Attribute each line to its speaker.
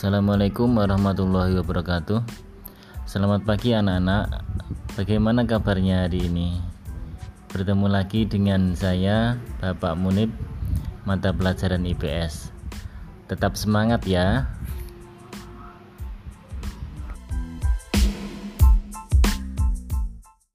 Speaker 1: Assalamualaikum warahmatullahi wabarakatuh. Selamat pagi anak-anak. Bagaimana kabarnya hari ini? Bertemu lagi dengan saya Bapak Munib Mata pelajaran IPS Tetap semangat ya.